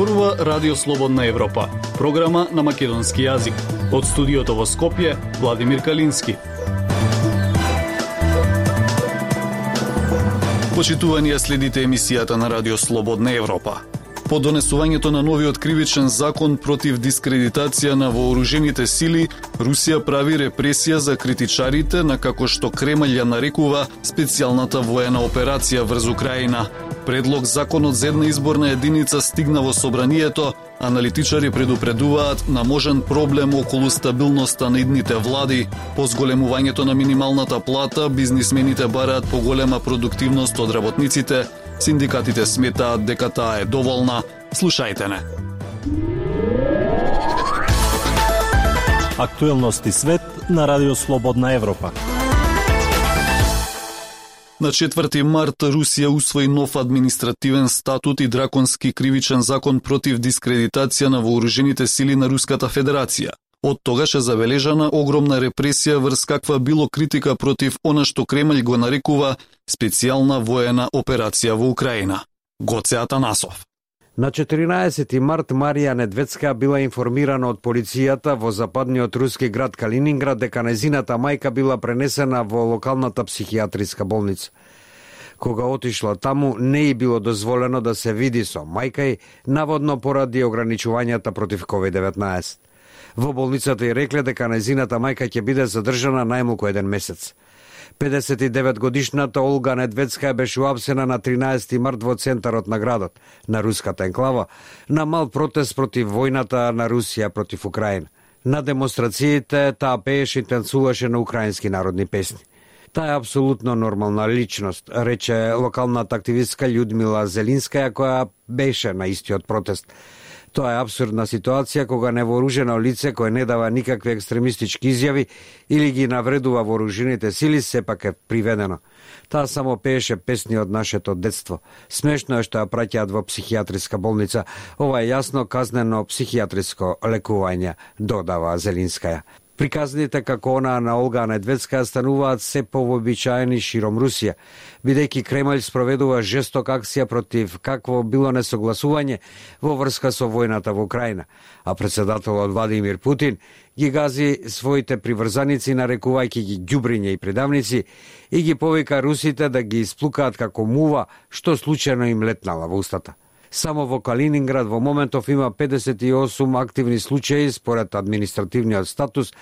зборува Радио Слободна Европа, програма на македонски јазик. Од студиото во Скопје, Владимир Калински. Почитувани следите емисијата на Радио Слободна Европа. По донесувањето на новиот кривичен закон против дискредитација на вооружените сили, Русија прави репресија за критичарите на како што Кремљ ја нарекува специјалната воена операција врз Украина. Предлог законот за една изборна единица стигна во собранието, аналитичари предупредуваат на можен проблем околу стабилноста на идните влади. По зголемувањето на минималната плата, бизнисмените бараат поголема продуктивност од работниците, Синдикатите сметаат дека таа е доволна. Слушајте не. Актуелности свет на Радио Слободна Европа. На 4 март Русија усвои нов административен статут и драконски кривичен закон против дискредитација на вооружените сили на Руската Федерација. Од тогаш е забележана огромна репресија врз каква било критика против она што Кремљ го нарекува специјална воена операција во Украина. Гоце Атанасов. На 14 март Марија Недвецка била информирана од полицијата во западниот руски град Калининград дека незината мајка била пренесена во локалната психијатриска болница. Кога отишла таму, не и било дозволено да се види со мајка и наводно поради ограничувањата против COVID-19. Во болницата и рекле дека незината мајка ќе биде задржана најмалку еден месец. 59 годишната Олга Недвецка беше уапсена на 13 март во центарот на градот, на руската енклава, на мал протест против војната на Русија против Украина. На демонстрациите таа пееше и танцуваше на украински народни песни. Таа е апсолутно нормална личност, рече локалната активистка Людмила Зелинска, која беше на истиот протест. Тоа е абсурдна ситуација кога невооружено лице кое не дава никакви екстремистички изјави или ги навредува вооружените сили сепак е приведено. Таа само пееше песни од нашето детство. Смешно е што ја праќаат во психијатриска болница. Ова е јасно казнено психијатриско лекување, додава Зелинскаја. Приказните како она на Олга Недведска стануваат се повообичаени широм Русија, бидејќи Кремљ спроведува жесток акција против какво било несогласување во врска со војната во Украина, а председателот Владимир Путин ги гази своите приврзаници нарекувајќи ги ѓубриња и предавници и ги повика русите да ги исплукаат како мува што случајно им летнала во устата. Само во Калининград во моментов има 58 активни случаи според административниот статус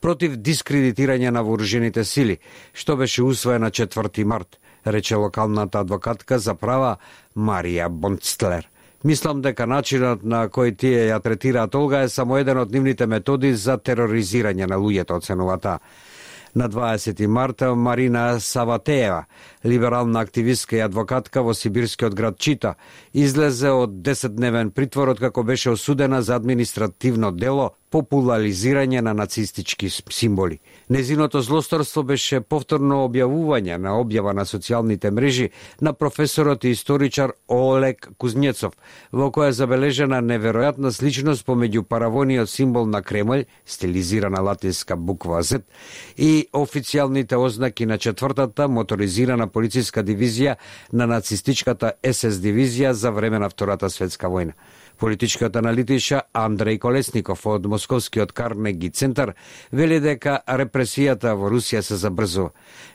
против дискредитирање на вооружените сили, што беше усвоена 4 март, рече локалната адвокатка за права Марија Бонцтлер. Мислам дека начинот на кој тие ја третираат Олга е само еден од нивните методи за тероризирање на луѓето, оценува таа. На 20 марта Марина Саватеева, либерална активистка и адвокатка во сибирскиот град Чита, излезе од 10-дневен притвор како беше осудена за административно дело популализирање на нацистички символи. Незиното злосторство беше повторно објавување на објава на социјалните мрежи на професорот и историчар Олег Кузнецов, во која е забележена неверојатна сличност помеѓу паравониот символ на Кремљ, стилизирана латинска буква Z, и официјалните ознаки на четвртата моторизирана полициска дивизија на нацистичката СС дивизија за време на Втората светска војна. Политичкиот аналитичар Андреј Колесников од Московскиот Карнеги центар вели дека репресијата во Русија се забрзува.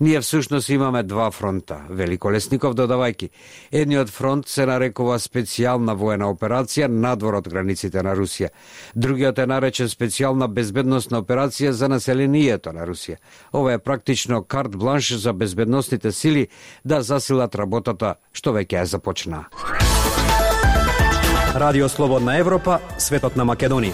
Ние всушност имаме два фронта, вели Колесников додавајки. Едниот фронт се нарекува специјална воена операција надвор од границите на Русија. Другиот е наречен специјална безбедносна операција за населението на Русија. Ова е практично карт бланш за безбедносните сили да засилат работата што веќе е започнаа. Радио Слободна Европа, светот на Македонија.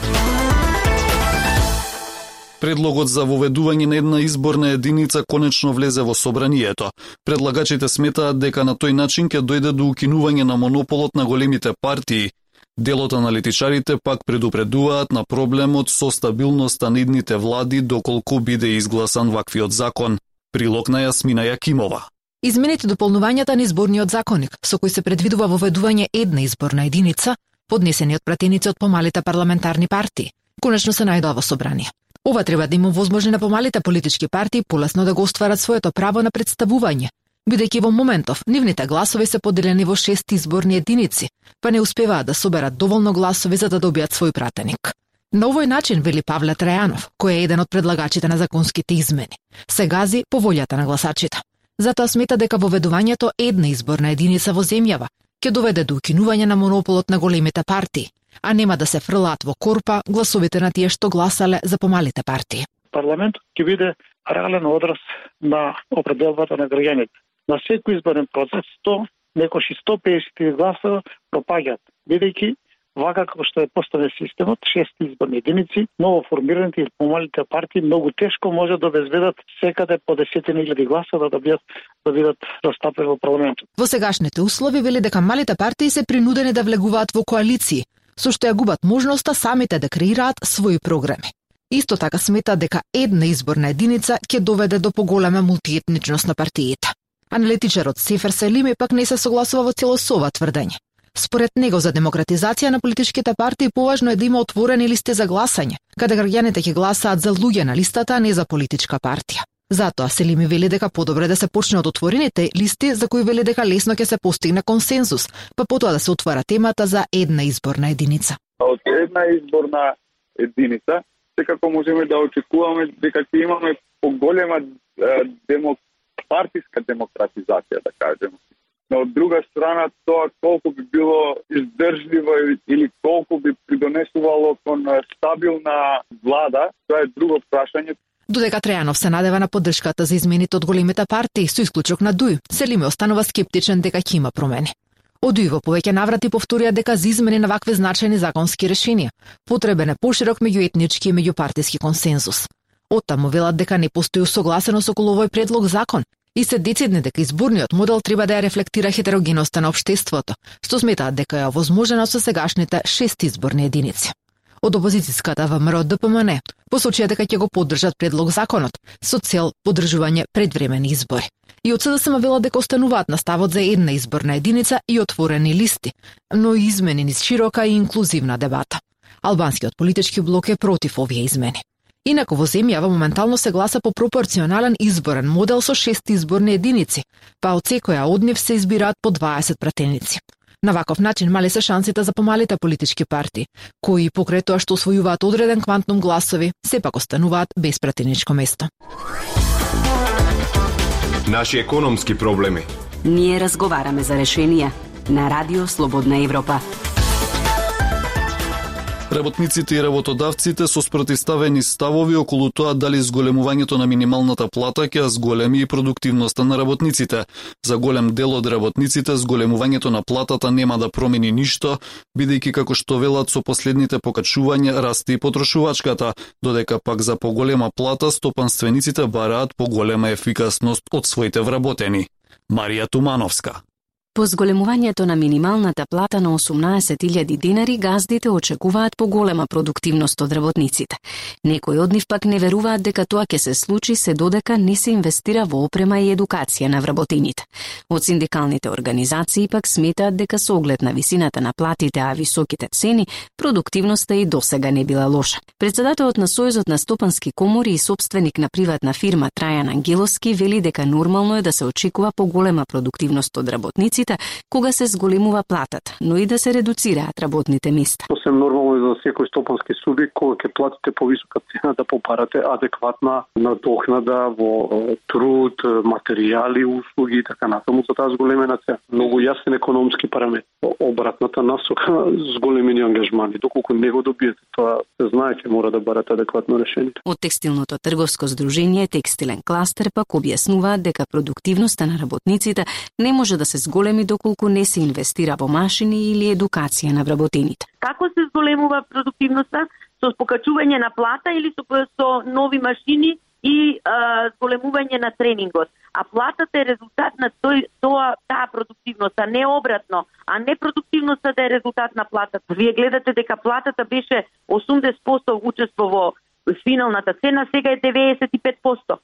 Предлогот за воведување на една изборна единица конечно влезе во собранието. Предлагачите сметаат дека на тој начин ќе дојде до укинување на монополот на големите партии. Делот аналитичарите пак предупредуваат на проблемот со стабилноста на идните влади доколку биде изгласан ваквиот закон. Прилог на Јасмина Јакимова. Измените дополнувањата на изборниот законник, со кој се предвидува воведување една изборна единица, поднесени од пратеници од помалите парламентарни партии, конечно се најдоа во собрание. Ова треба да има возможни на помалите политички партии полесно да го остварат своето право на представување, бидејќи во моментов нивните гласови се поделени во шест изборни единици, па не успеваат да соберат доволно гласови за да добијат свој пратеник. На овој начин, вели Павле Трајанов, кој е еден од предлагачите на законските измени, се гази по волјата на гласачите. Затоа смета дека воведувањето една изборна единица во земјава ќе доведе до укинување на монополот на големите партии, а нема да се фрлаат во корпа гласовите на тие што гласале за помалите партии. Парламентот ќе биде реален одраз на определбата на граѓаните. На секој изборен процес 100, некои 150 гласа пропаѓаат, бидејќи вака како што е поставен системот, шест изборни единици, ново формираните и помалите партии многу тешко може да обезбедат секаде по десетини илјади гласа да добијат да бидат застапени во парламентот. Во сегашните услови вели дека малите партии се принудени да влегуваат во коалиции, со што ја губат можноста самите да креираат своји програми. Исто така смета дека една изборна единица ќе доведе до поголема мултиетничност на партиите. Аналитичарот Сефер Селими пак не се согласува во цело со ова тврдење. Според него за демократизација на политичките партии поважно е да има отворени листи за гласање, каде граѓаните ќе гласаат за луѓе на листата, а не за политичка партија. Затоа Селими вели дека подобре да се почне од отворените листи за кои вели дека лесно ќе се постигне консензус, па потоа да се отвара темата за една изборна единица. Од една изборна единица секако можеме да очекуваме дека ќе имаме поголема демок... партиска демократизација, да кажеме но од друга страна тоа колку би било издржливо или колку би придонесувало кон стабилна влада, тоа е друго прашање. Додека Трајанов се надева на поддршката за измените од големите партии, со исклучок на Дуј, Селиме останува скептичен дека ќе има промени. Од Дуј во повеќе наврати повторија дека за измени на вакви значајни законски решенија потребен е поширок меѓуетнички и меѓупартиски консензус. Оттаму велат дека не постои усогласеност околу овој предлог закон и се децидни дека изборниот модел треба да ја рефлектира хетерогеноста на општеството, што сметаат дека е овозможено со сегашните шест изборни единици. Од опозицијската ВМРО ДПМН посочија дека ќе го поддржат предлог законот со цел поддржување предвремени избори. И од СДСМ вела дека остануваат на ставот за една изборна единица и отворени листи, но и измени низ широка и инклузивна дебата. Албанскиот политички блок е против овие измени. Инаку во земјава моментално се гласа по пропорционален изборен модел со шест изборни единици, па од секоја од нив се избираат по 20 пратеници. На ваков начин мали се шансите за помалите политички партии, кои покрај тоа што освојуваат одреден квантум гласови, сепак остануваат без пратеничко место. Наши економски проблеми. Ние разговараме за решенија на Радио Слободна Европа. Работниците и работодавците со спротивставени ставови околу тоа дали зголемувањето на минималната плата ќе зголеми и продуктивноста на работниците. За голем дел од работниците зголемувањето на платата нема да промени ништо, бидејќи како што велат со последните покачувања расте и потрошувачката, додека пак за поголема плата стопанствениците бараат поголема ефикасност од своите вработени. Марија Тумановска По зголемувањето на минималната плата на 18.000 динари, газдите очекуваат поголема продуктивност од работниците. Некои од нив пак не веруваат дека тоа ќе се случи се додека не се инвестира во опрема и едукација на вработените. Од синдикалните организации пак сметаат дека со оглед на висината на платите, а високите цени, продуктивноста и досега не била лоша. Председателот на Сојзот на стопански комори и собственик на приватна фирма Трајан Ангеловски вели дека нормално е да се очекува поголема продуктивност од работниците работниците кога се зголемува платата, но и да се редуцираат работните места. Посебно нормално е за секој стопански субјект кога ќе платите повисока цена да побарате адекватна надокнада во труд, материјали, услуги и така натаму за таа зголемена цена. Многу јасен економски параметри. Обратната насока зголемени ангажмани. Доколку не го добиете тоа, се знае ќе мора да барате адекватно решение. Од текстилното трговско здружение Текстилен кластер пак објаснуваат дека продуктивноста на работниците не може да се зголеми проблеми доколку не се инвестира во машини или едукација на вработените. Како се зголемува продуктивноста? Со покачување на плата или со, со нови машини и а, зголемување на тренингот. А платата е резултат на тој, тоа, таа продуктивност, а не обратно. А не продуктивноста да е резултат на платата. Вие гледате дека платата беше 80% учество во финалната цена, сега е 95%.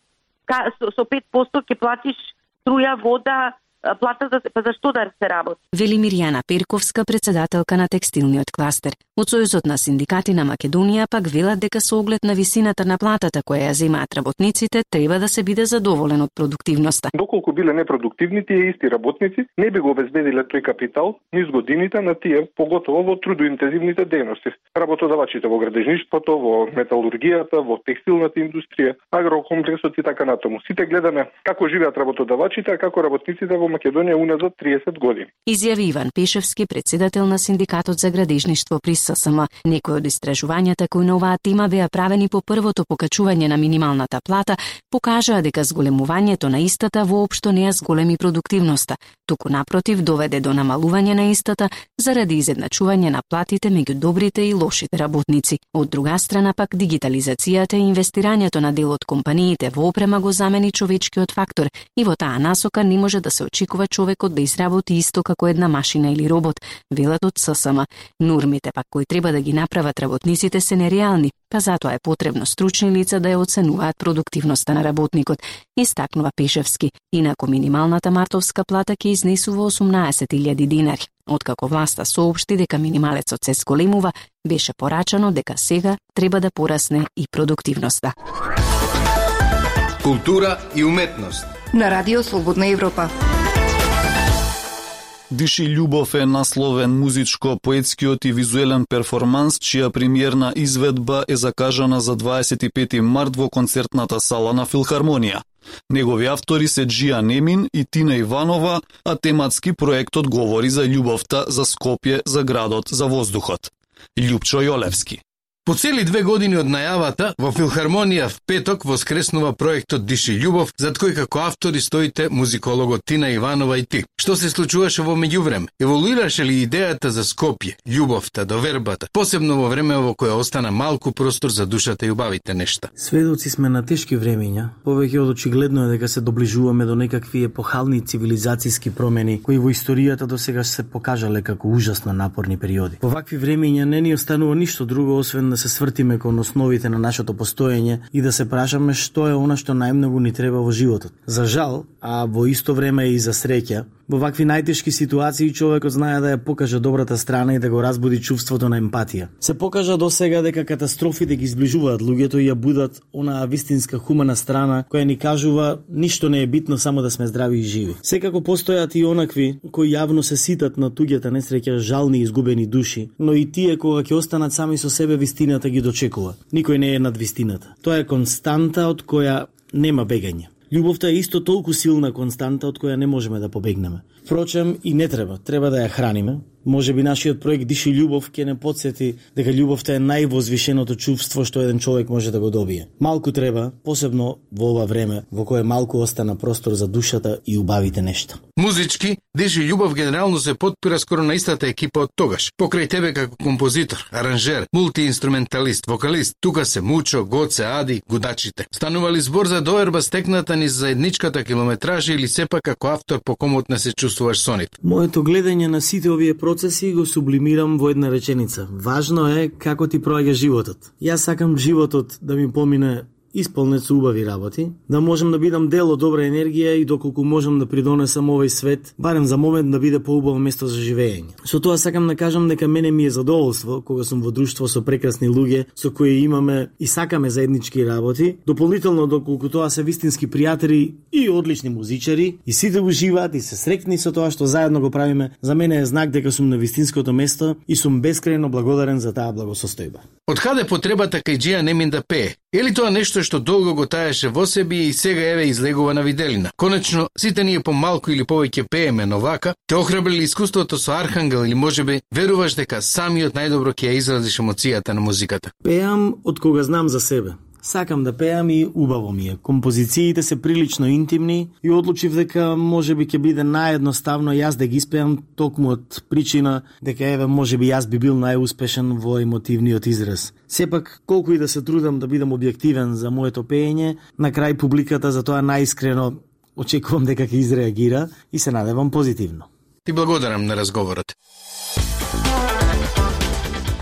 Ка, со, со 5% ќе платиш струја, вода, плата за па зашто да се работи? Вели Мирјана Перковска, председателка на текстилниот кластер. Од Сојузот на синдикати на Македонија пак велат дека со оглед на висината на платата која ја земаат работниците, треба да се биде задоволен од продуктивноста. Доколку биле непродуктивни, тие исти работници не би го обезбедиле тој капитал низ годините на тие, поготово во трудоинтензивните дејности. Работодавачите во градежништвото, во металургијата, во текстилната индустрија, агрокомплексот и така натаму. Сите гледаме како живеат работодавачите, а како работниците во Македонија уназад 30 години. Изјави Иван Пешевски, председател на Синдикатот за градежништво при ССМ. Некои од истражувањата кои на оваа тема беа правени по првото покачување на минималната плата покажаа дека зголемувањето на истата воопшто не ја зголеми продуктивноста, туку напротив доведе до намалување на истата заради изедначување на платите меѓу добрите и лошите работници. Од друга страна пак дигитализацијата и инвестирањето на дел од компаниите во опрема го замени човечкиот фактор и во таа насока не може да се очекува човекот да изработи исто како една машина или робот, велат од ССМ. Нормите пак кои треба да ги направат работниците се нереални, па затоа е потребно стручни лица да ја оценуваат продуктивноста на работникот, истакнува Пешевски. Инако минималната мартовска плата ќе изнесува 18.000 динари. Откако власта соопшти дека минималецот се сколемува, беше порачано дека сега треба да порасне и продуктивноста. Култура и уметност. На Радио Слободна Европа. Диши љубов е насловен музичко-поетскиот и визуелен перформанс, чија премиерна изведба е закажана за 25 март во концертната сала на Филхармонија. Негови автори се Джија Немин и Тина Иванова, а тематски проектот говори за љубовта за Скопје, за градот, за воздухот. Љупчо Јолевски. По цели две години од најавата, во Филхармонија в петок воскреснува проектот Диши љубов, зад кој како автори стоите музикологот Тина Иванова и ти. Што се случуваше во меѓувреме? Еволуираше ли идејата за Скопје, љубовта, довербата, посебно во време во кое остана малку простор за душата и убавите нешта? Сведоци сме на тешки времења, повеќе од очигледно е дека се доближуваме до некакви епохални цивилизацијски промени кои во историјата до сега се покажале како ужасно напорни периоди. Во вакви времења не ни останува ништо друго освен да се свртиме кон основите на нашето постоење и да се прашаме што е она што најмногу ни треба во животот. За жал, а во исто време и за среќа, Во вакви најтешки ситуации човекот знае да ја покаже добрата страна и да го разбуди чувството на емпатија. Се покажа до сега дека катастрофите ги изближуваат луѓето и ја будат онаа вистинска хумана страна која ни кажува ништо не е битно само да сме здрави и живи. Секако постојат и онакви кои јавно се ситат на туѓата несреќа жални и изгубени души, но и тие кога ќе останат сами со себе вистината ги дочекува. Никој не е над вистината. Тоа е константа од која нема бегање. Љубовта е исто толку силна константа од која не можеме да побегнеме. Впрочем, и не треба, треба да ја храниме, Може би нашиот проект Диши љубов ќе не подсети дека љубовта е највозвишеното чувство што еден човек може да го добие. Малку треба, посебно во ова време во кое малку остана простор за душата и убавите нешта. Музички, Диши љубов генерално се подпира скоро на истата екипа од тогаш. Покрај тебе како композитор, аранжер, мултиинструменталист, вокалист, тука се Мучо, Гоце, Ади, гудачите. Станували збор за доерба стекната ни за едничката километража или сепак како автор по комот не се чувствуваш сонит? Моето гледање на сите овие процеси го сублимирам во една реченица. Важно е како ти проаѓа животот. Јас сакам животот да ми помине исполнет со убави работи, да можам да бидам дел од добра енергија и доколку можам да придонесам овој свет, барем за момент да биде поубаво место за живење. Со тоа сакам да кажам дека мене ми е задоволство кога сум во друштво со прекрасни луѓе со кои имаме и сакаме заеднички работи, дополнително доколку тоа се вистински пријатели и одлични музичари, и сите уживаат и се срекни со тоа што заедно го правиме, за мене е знак дека сум на вистинското место и сум бескрајно благодарен за таа благосостојба. Од каде потребата кај Джија Немин да пее? Или тоа нешто што долго го таеше во себе и сега еве излегува на виделина. Конечно, сите ние помалку или повеќе пееме, но вака, те охрабрили искуството со Архангел или можеби веруваш дека самиот најдобро ќе ја изразиш емоцијата на музиката? Пеам од кога знам за себе. Сакам да пеам и убаво ми е. Композициите се прилично интимни и одлучив дека може би ќе биде наједноставно јас да ги испеам токму од причина дека еве може би јас би бил најуспешен во емотивниот израз. Сепак, колку и да се трудам да бидам објективен за моето пеење, на крај публиката за тоа најискрено очекувам дека ќе изреагира и се надевам позитивно. Ти благодарам на разговорот.